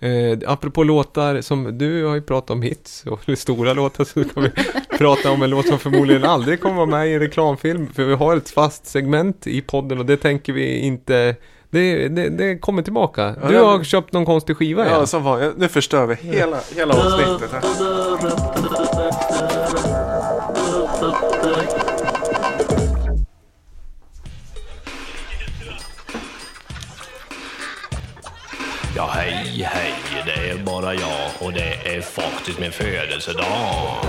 Eh, apropå låtar som, du har ju pratat om hits och stora låtar så kan vi prata om en låt som förmodligen aldrig kommer vara med i en reklamfilm. För vi har ett fast segment i podden och det tänker vi inte det, det, det kommer tillbaka. Ja, Du det- har köpt någon konstig skiva Ja, ja. som var, nu förstör vi hela, hela avsnittet här. Hej, hej, det är bara jag och det är faktiskt min födelsedag.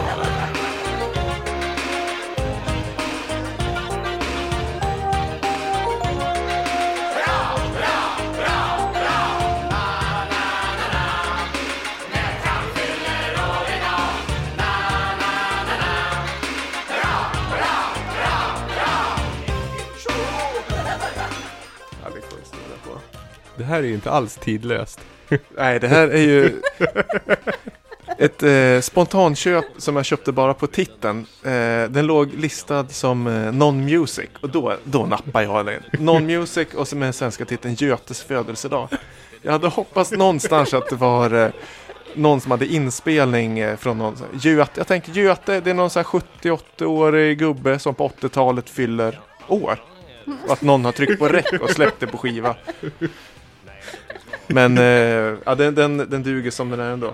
Det här är ju inte alls tidlöst. Nej, det här är ju ett eh, spontanköp som jag köpte bara på titeln. Eh, den låg listad som eh, Non-Music och då, då nappade jag den. Non-Music och så med den svenska titeln Götes födelsedag. Jag hade hoppats någonstans att det var eh, någon som hade inspelning eh, från någon. Göte, jag tänker Göte, det är någon sån här 70-80-årig gubbe som på 80-talet fyller år. Och att någon har tryckt på räck och släppt det på skiva. Men eh, ja, den, den, den duger som den är ändå.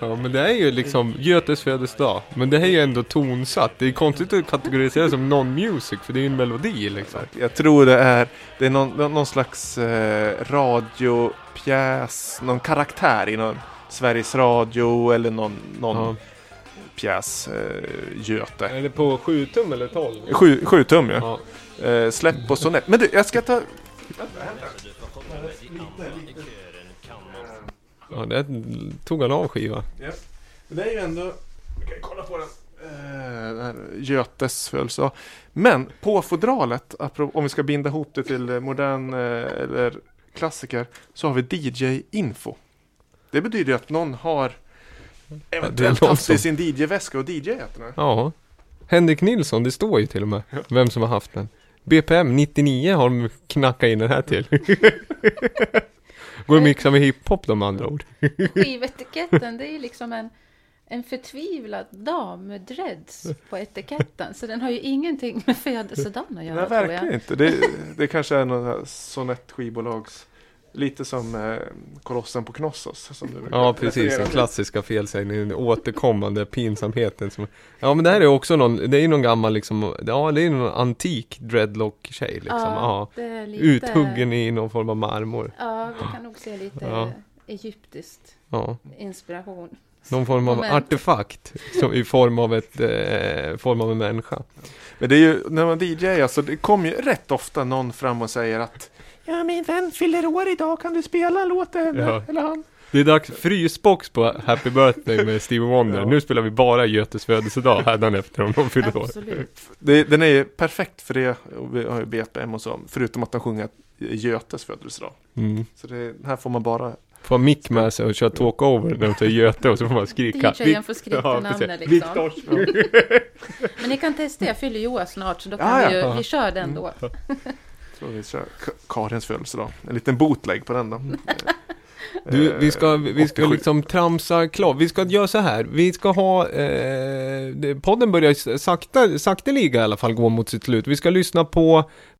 Ja, men det är ju liksom Götes födelsedag. Men det här är ju ändå tonsatt. Det är konstigt att kategorisera som non-music, för det är ju en melodi liksom. Jag tror det är, det är någon, någon slags eh, radiopjäs, någon karaktär i någon Sveriges Radio eller någon, någon Ja. pjäs, eh, Göte. Är det på 7 tum eller 12? Sju, sju tum ja. Ja. Eh, släpp på sonett. Men du, jag ska ta... ja, det tog han av skiva. Ja. Men det är ju ändå... Vi kan kolla på den. Eh, Götes födelsedag. Men på fodralet, om vi ska binda ihop det till modern eh, eller klassiker, så har vi DJ-info. Det betyder ju att någon har eventuellt haft i sin DJ-väska och här. Ja. Henrik Nilsson, det står ju till och med vem som har haft den. BPM 99 har de knackat in den här till. Går att mixa med hiphop de andra ord. Skivetiketten, det är ju liksom en, en förtvivlad dam med dreads på etiketten. Så den har ju ingenting med födelsedagen att göra, Nej, verkligen inte. Det, det kanske är någon här Sonett-skivbolags... Lite som eh, Kolossen på Knossos. Som du Ja, precis. Den klassiska felsägningen, den återkommande pinsamheten. Som... Ja, men det här är också någon, det är ju någon gammal liksom, ja, det är någon antik dreadlock-tjej liksom. Ja. det är lite... Uthuggen i någon form av marmor. Ja, vi kan nog se lite Ja. egyptiskt Ja. inspiration. Någon form av Moment. artefakt som, i form av, ett, eh, form av en människa. Men det är ju, när man DJar, alltså det kommer ju rätt ofta någon fram och säger att Ja, min vän fyller år idag, kan du spela en låt till henne? Ja. Eller han? Det är dags frysbox på Happy Birthday med Stevie Wonder. Ja. Nu spelar vi bara Götes födelsedag hädanefter om de fyller år. Det, den är ju perfekt för det, och vi har ju BPM och så, förutom att de sjunger Götes födelsedag. Mm. Så det, här får man bara Får ha mick med sig och köra talkover när de säger Göte och så får man skrika. DJ:n får skrika Ja, namnet liksom. Men ni kan testa, jag fyller ju år snart så då kan ja. vi ju, Ja. vi kör den då. Så vi kör Ka- Karins födelsedag. En liten bootleg på den då. Du, vi ska, vi ska 87. liksom tramsa klart. Vi ska göra så här. Vi ska ha, eh, podden börjar sakta, sakteliga i alla fall gå mot sitt slut. Vi ska lyssna på